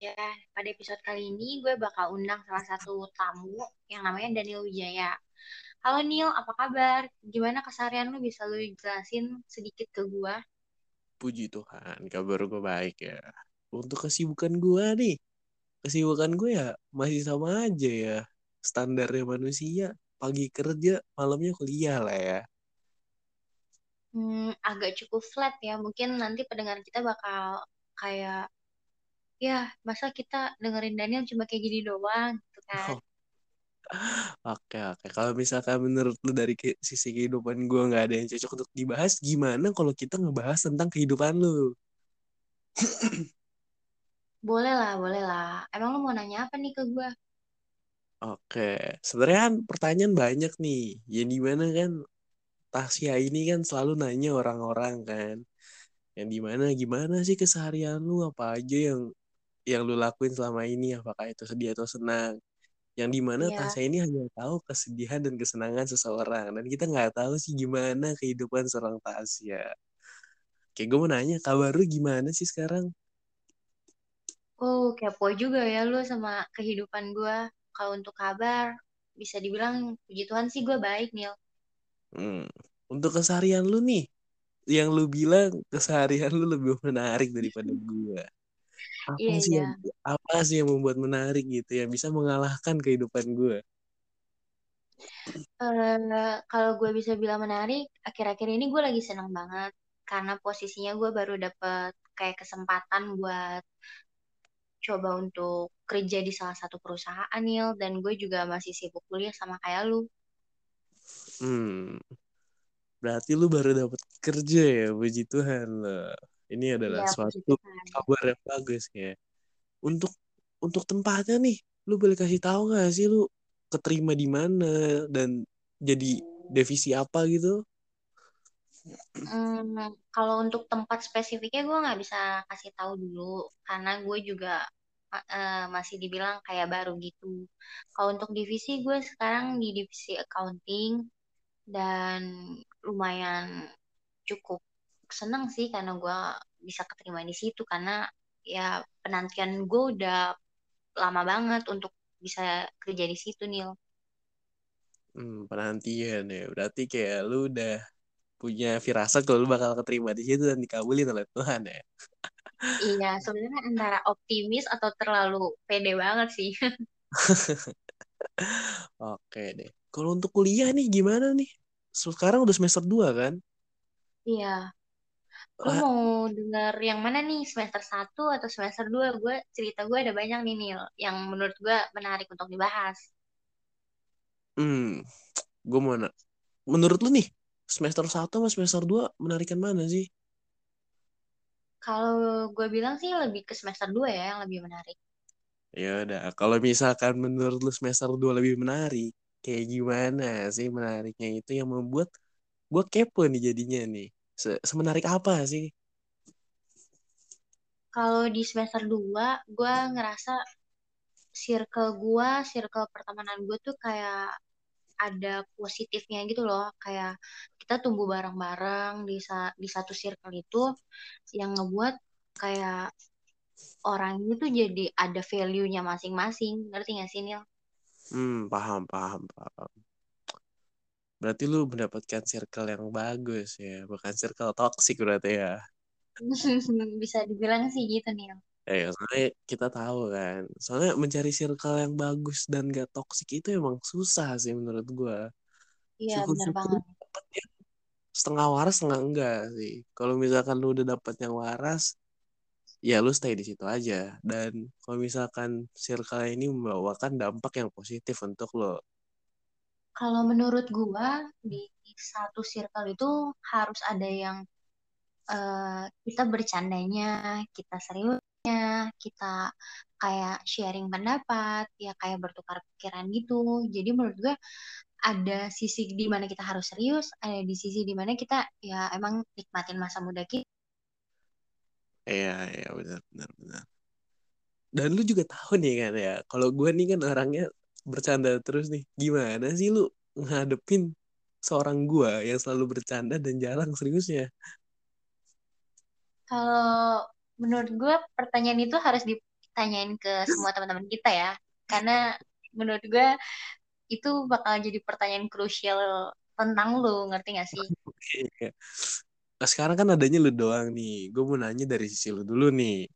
Ya, pada episode kali ini gue bakal undang salah satu tamu yang namanya Daniel Wijaya. Halo Neil, apa kabar? Gimana keseharian lu bisa lu jelasin sedikit ke gue? Puji Tuhan, kabar gue baik ya. Untuk kesibukan gue nih, kesibukan gue ya masih sama aja ya. Standarnya manusia, pagi kerja, malamnya kuliah lah ya. Hmm, agak cukup flat ya. Mungkin nanti pendengar kita bakal kayak, ya masa kita dengerin Daniel cuma kayak gini doang gitu kan. Oh. Oke, oke. Kalau misalkan menurut lu dari ke- sisi kehidupan gue nggak ada yang cocok untuk dibahas, gimana kalau kita ngebahas tentang kehidupan lu? Boleh lah, boleh lah. Emang lu mau nanya apa nih ke gue? Oke, sebenarnya kan pertanyaan banyak nih. Ya di mana kan Tasya ini kan selalu nanya orang-orang kan. Yang di mana gimana sih keseharian lu apa aja yang yang lu lakuin selama ini apakah itu sedih atau senang yang di mana Iya. Tasya ini hanya tahu kesedihan dan kesenangan seseorang dan kita nggak tahu sih gimana kehidupan seorang Tasya kayak gue mau nanya kabar lu gimana sih sekarang Oh, kepo juga ya lu sama kehidupan gue. Kalau untuk kabar, bisa dibilang puji Tuhan sih gue baik, Neil. hmm. untuk keseharian lu nih yang lu bilang keseharian lu lebih menarik daripada gue apa Iya, sih iya. yang apa sih yang membuat menarik gitu yang bisa mengalahkan kehidupan gue Eh, kalau gue bisa bilang menarik, akhir-akhir ini gue lagi seneng banget. Karena posisinya gue baru dapet kayak kesempatan buat coba untuk kerja di salah satu perusahaan, Neil. Dan gue juga masih sibuk kuliah sama kayak lu. hmm berarti lu baru dapat kerja ya puji Tuhan ini adalah puji suatu kabar yang bagus ya untuk untuk tempatnya nih lu boleh kasih tahu nggak sih lu keterima di mana dan jadi divisi apa gitu? Hmm, kalau untuk tempat spesifiknya gue nggak bisa kasih tahu dulu karena gue juga eh, masih dibilang kayak baru gitu. Kalau untuk divisi gue sekarang di divisi accounting dan lumayan cukup seneng sih karena gue bisa keterima di situ karena ya penantian gue udah lama banget untuk bisa kerja di situ Nil. hmm, penantian ya. Berarti kayak lu udah punya firasat kalau lu bakal keterima di situ dan dikabulin oleh Tuhan ya. Iya, sebenarnya antara optimis atau terlalu pede banget sih. oke deh. Kalau untuk kuliah nih gimana nih? Sekarang udah semester 2 kan? Iya, Lu mau denger yang mana nih? Semester satu atau semester 2? Gue cerita gue ada banyak nih, Nil. Yang menurut gue menarik untuk dibahas. hmm, gue mau na- menurut lu nih semester 1 sama semester 2 menarikan mana sih Kalau gue bilang sih lebih ke semester 2 ya yang lebih menarik. Ya udah, kalau misalkan menurut lu semester 2 lebih menarik, kayak gimana sih menariknya itu yang membuat gue kepo nih jadinya nih. Se- Semenarik apa sih? Kalau di semester 2, gue ngerasa circle gue, circle pertemanan gue tuh kayak ada positifnya gitu loh. Kayak kita tumbuh bareng-bareng di, sa- di satu circle itu yang ngebuat kayak orang ini tuh jadi ada value-nya masing-masing. Ngerti gak sih, Nil? Hmm, paham, paham, paham. Berarti lu mendapatkan circle yang bagus ya, bukan circle toxic berarti ya. Bisa dibilang sih gitu nih. Eh, soalnya kita tahu kan, soalnya mencari circle yang bagus dan gak toxic itu emang susah sih menurut gue. Iya, bener Syukur-syukur banget. dapet yang setengah waras, setengah enggak sih. Kalau misalkan lu udah dapet yang waras, ya lu stay di situ aja dan kalau misalkan circle ini membawakan dampak yang positif untuk lo Kalau menurut gua di satu circle itu harus ada yang eh, kita bercandanya, kita seriusnya, kita kayak sharing pendapat, ya kayak bertukar pikiran gitu. Jadi menurut gua ada sisi di mana kita harus serius, ada di sisi di mana kita ya emang nikmatin masa muda kita. iya iya benar benar benar dan lu juga tahu nih kan ya kalau gue nih kan orangnya bercanda terus nih gimana sih lu ngadepin seorang gue yang selalu bercanda dan jarang seriusnya Kalau menurut gua pertanyaan itu harus tanyain ke semua teman-teman kita ya. Karena menurut gue itu bakal jadi pertanyaan krusial tentang lu, ngerti gak sih? Iya. Nah, sekarang kan adanya lu doang nih. Gue mau nanya dari sisi lu dulu nih.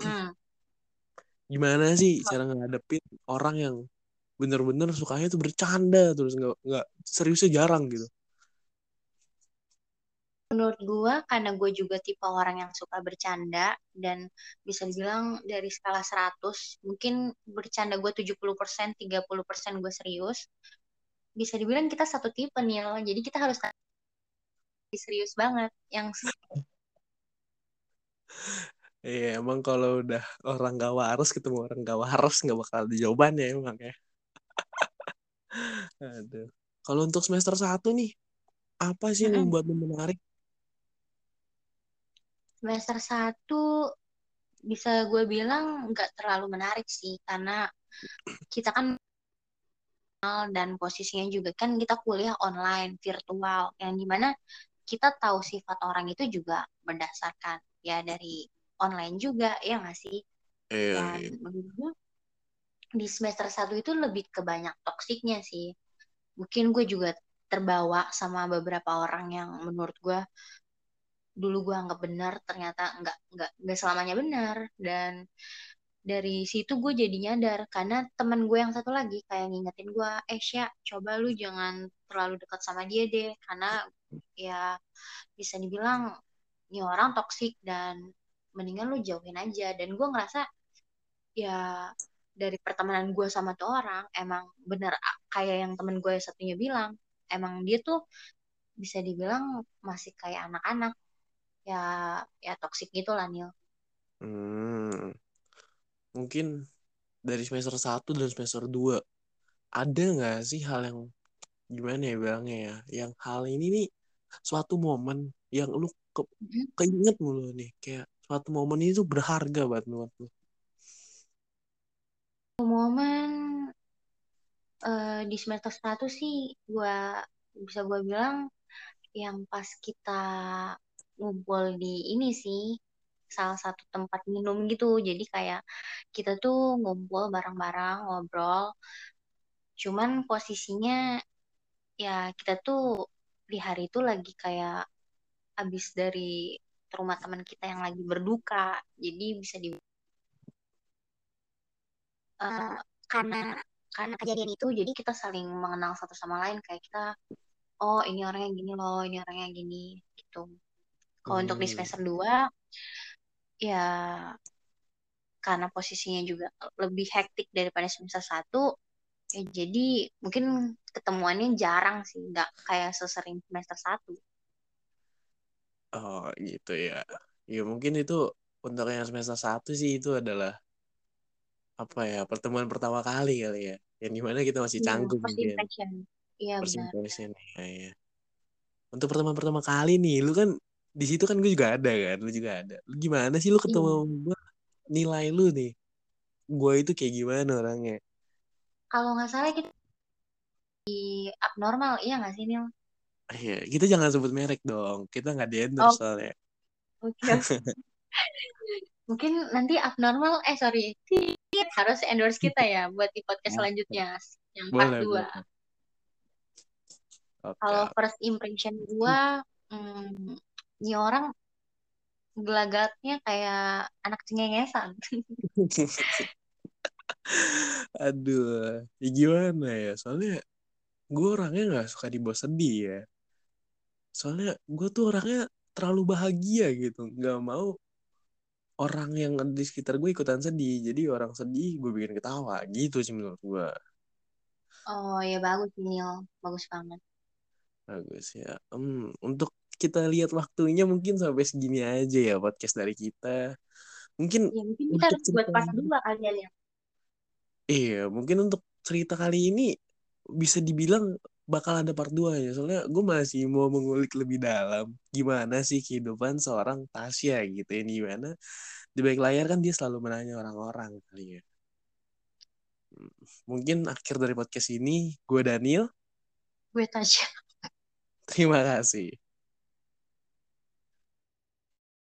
Hmm. Gimana sih cara ngadepin orang yang bener-bener sukanya tuh bercanda terus nggak nggak seriusnya jarang gitu. Menurut gue, karena gue juga tipe orang yang suka bercanda, dan bisa dibilang dari skala 100, mungkin bercanda gue 70%, 30% gue serius, bisa dibilang kita satu tipe nih loh. Jadi kita harus serius banget. Yang Iya, emang kalau udah orang gak waras ketemu orang gak waras nggak bakal ada jawabannya emang ya. Aduh. Kalau untuk semester satu nih, apa sih yang membuat menarik? Semester satu bisa gue bilang nggak terlalu menarik sih, karena kita kan dan posisinya juga kan kita kuliah online, virtual, yang di mana kita tahu sifat orang itu juga berdasarkan ya dari online juga, ya nggak sih? Iya, Dan iya. menurut gue di semester satu itu lebih ke banyak toksiknya sih. Mungkin gue juga terbawa sama beberapa orang yang menurut gue dulu gue anggap benar ternyata nggak nggak nggak selamanya benar dan dari situ gue jadi nyadar karena teman gue yang satu lagi kayak ngingetin gue eh Sya coba lu jangan terlalu dekat sama dia deh karena ya bisa dibilang ini orang toksik dan mendingan lu jauhin aja dan gue ngerasa ya dari pertemanan gue sama tuh orang emang bener kayak yang temen gue satunya bilang emang dia tuh bisa dibilang masih kayak anak-anak ya ya toksik gitu lah Nil. Hmm. Mungkin dari semester 1 dan semester 2 ada nggak sih hal yang gimana ya bilangnya ya yang hal ini nih suatu momen yang lu ke, keinget mulu nih kayak suatu momen itu berharga buat lu? Momen uh, di semester 1 sih gua bisa gue bilang yang pas kita ngumpul di ini sih salah satu tempat minum gitu. Jadi kayak kita tuh ngumpul bareng-bareng ngobrol. Cuman posisinya ya kita tuh di hari itu lagi kayak abis dari rumah teman kita yang lagi berduka jadi bisa di uh, karena karena kejadian itu jadi kita saling mengenal satu sama lain kayak kita oh ini orangnya gini loh ini orangnya gini gitu kalau hmm. untuk di hmm. semester 2 ya karena posisinya juga lebih hektik daripada semester 1 ya jadi mungkin ketemuannya jarang sih nggak kayak sesering semester 1 oh gitu ya. Ya mungkin itu untuk yang semester 1 sih itu adalah apa ya pertemuan pertama kali kali ya. Yang di mana kita masih iya, canggung first impression iya benar ya, ya. untuk pertemuan pertama kali nih lu kan di situ kan gue juga ada kan lu juga ada. Lu gimana sih lu ketemu iya. gue nilai lu nih gue itu kayak gimana orangnya? Kalau nggak salah kita di abnormal iya nggak sih Nil Iya, kita jangan sebut merek dong. Kita nggak di endorse oh. soalnya. Oke. Okay. Mungkin nanti abnormal, eh sorry, harus endorse kita ya buat di podcast selanjutnya yang part dua. Okay. Kalau first impression gue, hmm, ini orang gelagatnya kayak anak cengengesan. Aduh, ya gimana ya? Soalnya gue orangnya nggak suka dibawa sedih ya. Soalnya gue tuh orangnya terlalu bahagia gitu, nggak mau orang yang di sekitar gue ikutan sedih. Jadi orang sedih gue bikin ketawa gitu sih menurut gue. Oh ya bagus Nil, bagus banget. Bagus ya. Hmm, untuk kita lihat waktunya mungkin sampai segini aja ya podcast dari kita. Mungkin, ya, mungkin kita harus buat pas dua kalian ya. Iya, mungkin untuk cerita kali ini bisa dibilang bakal ada part 2 ya. Soalnya gue masih mau mengulik lebih dalam gimana sih kehidupan seorang Tasya gitu ya. Gimana di balik layar kan dia selalu menanya orang-orang kali ya. Mungkin akhir dari podcast ini gue Daniel. Gue Tasya. Terima kasih.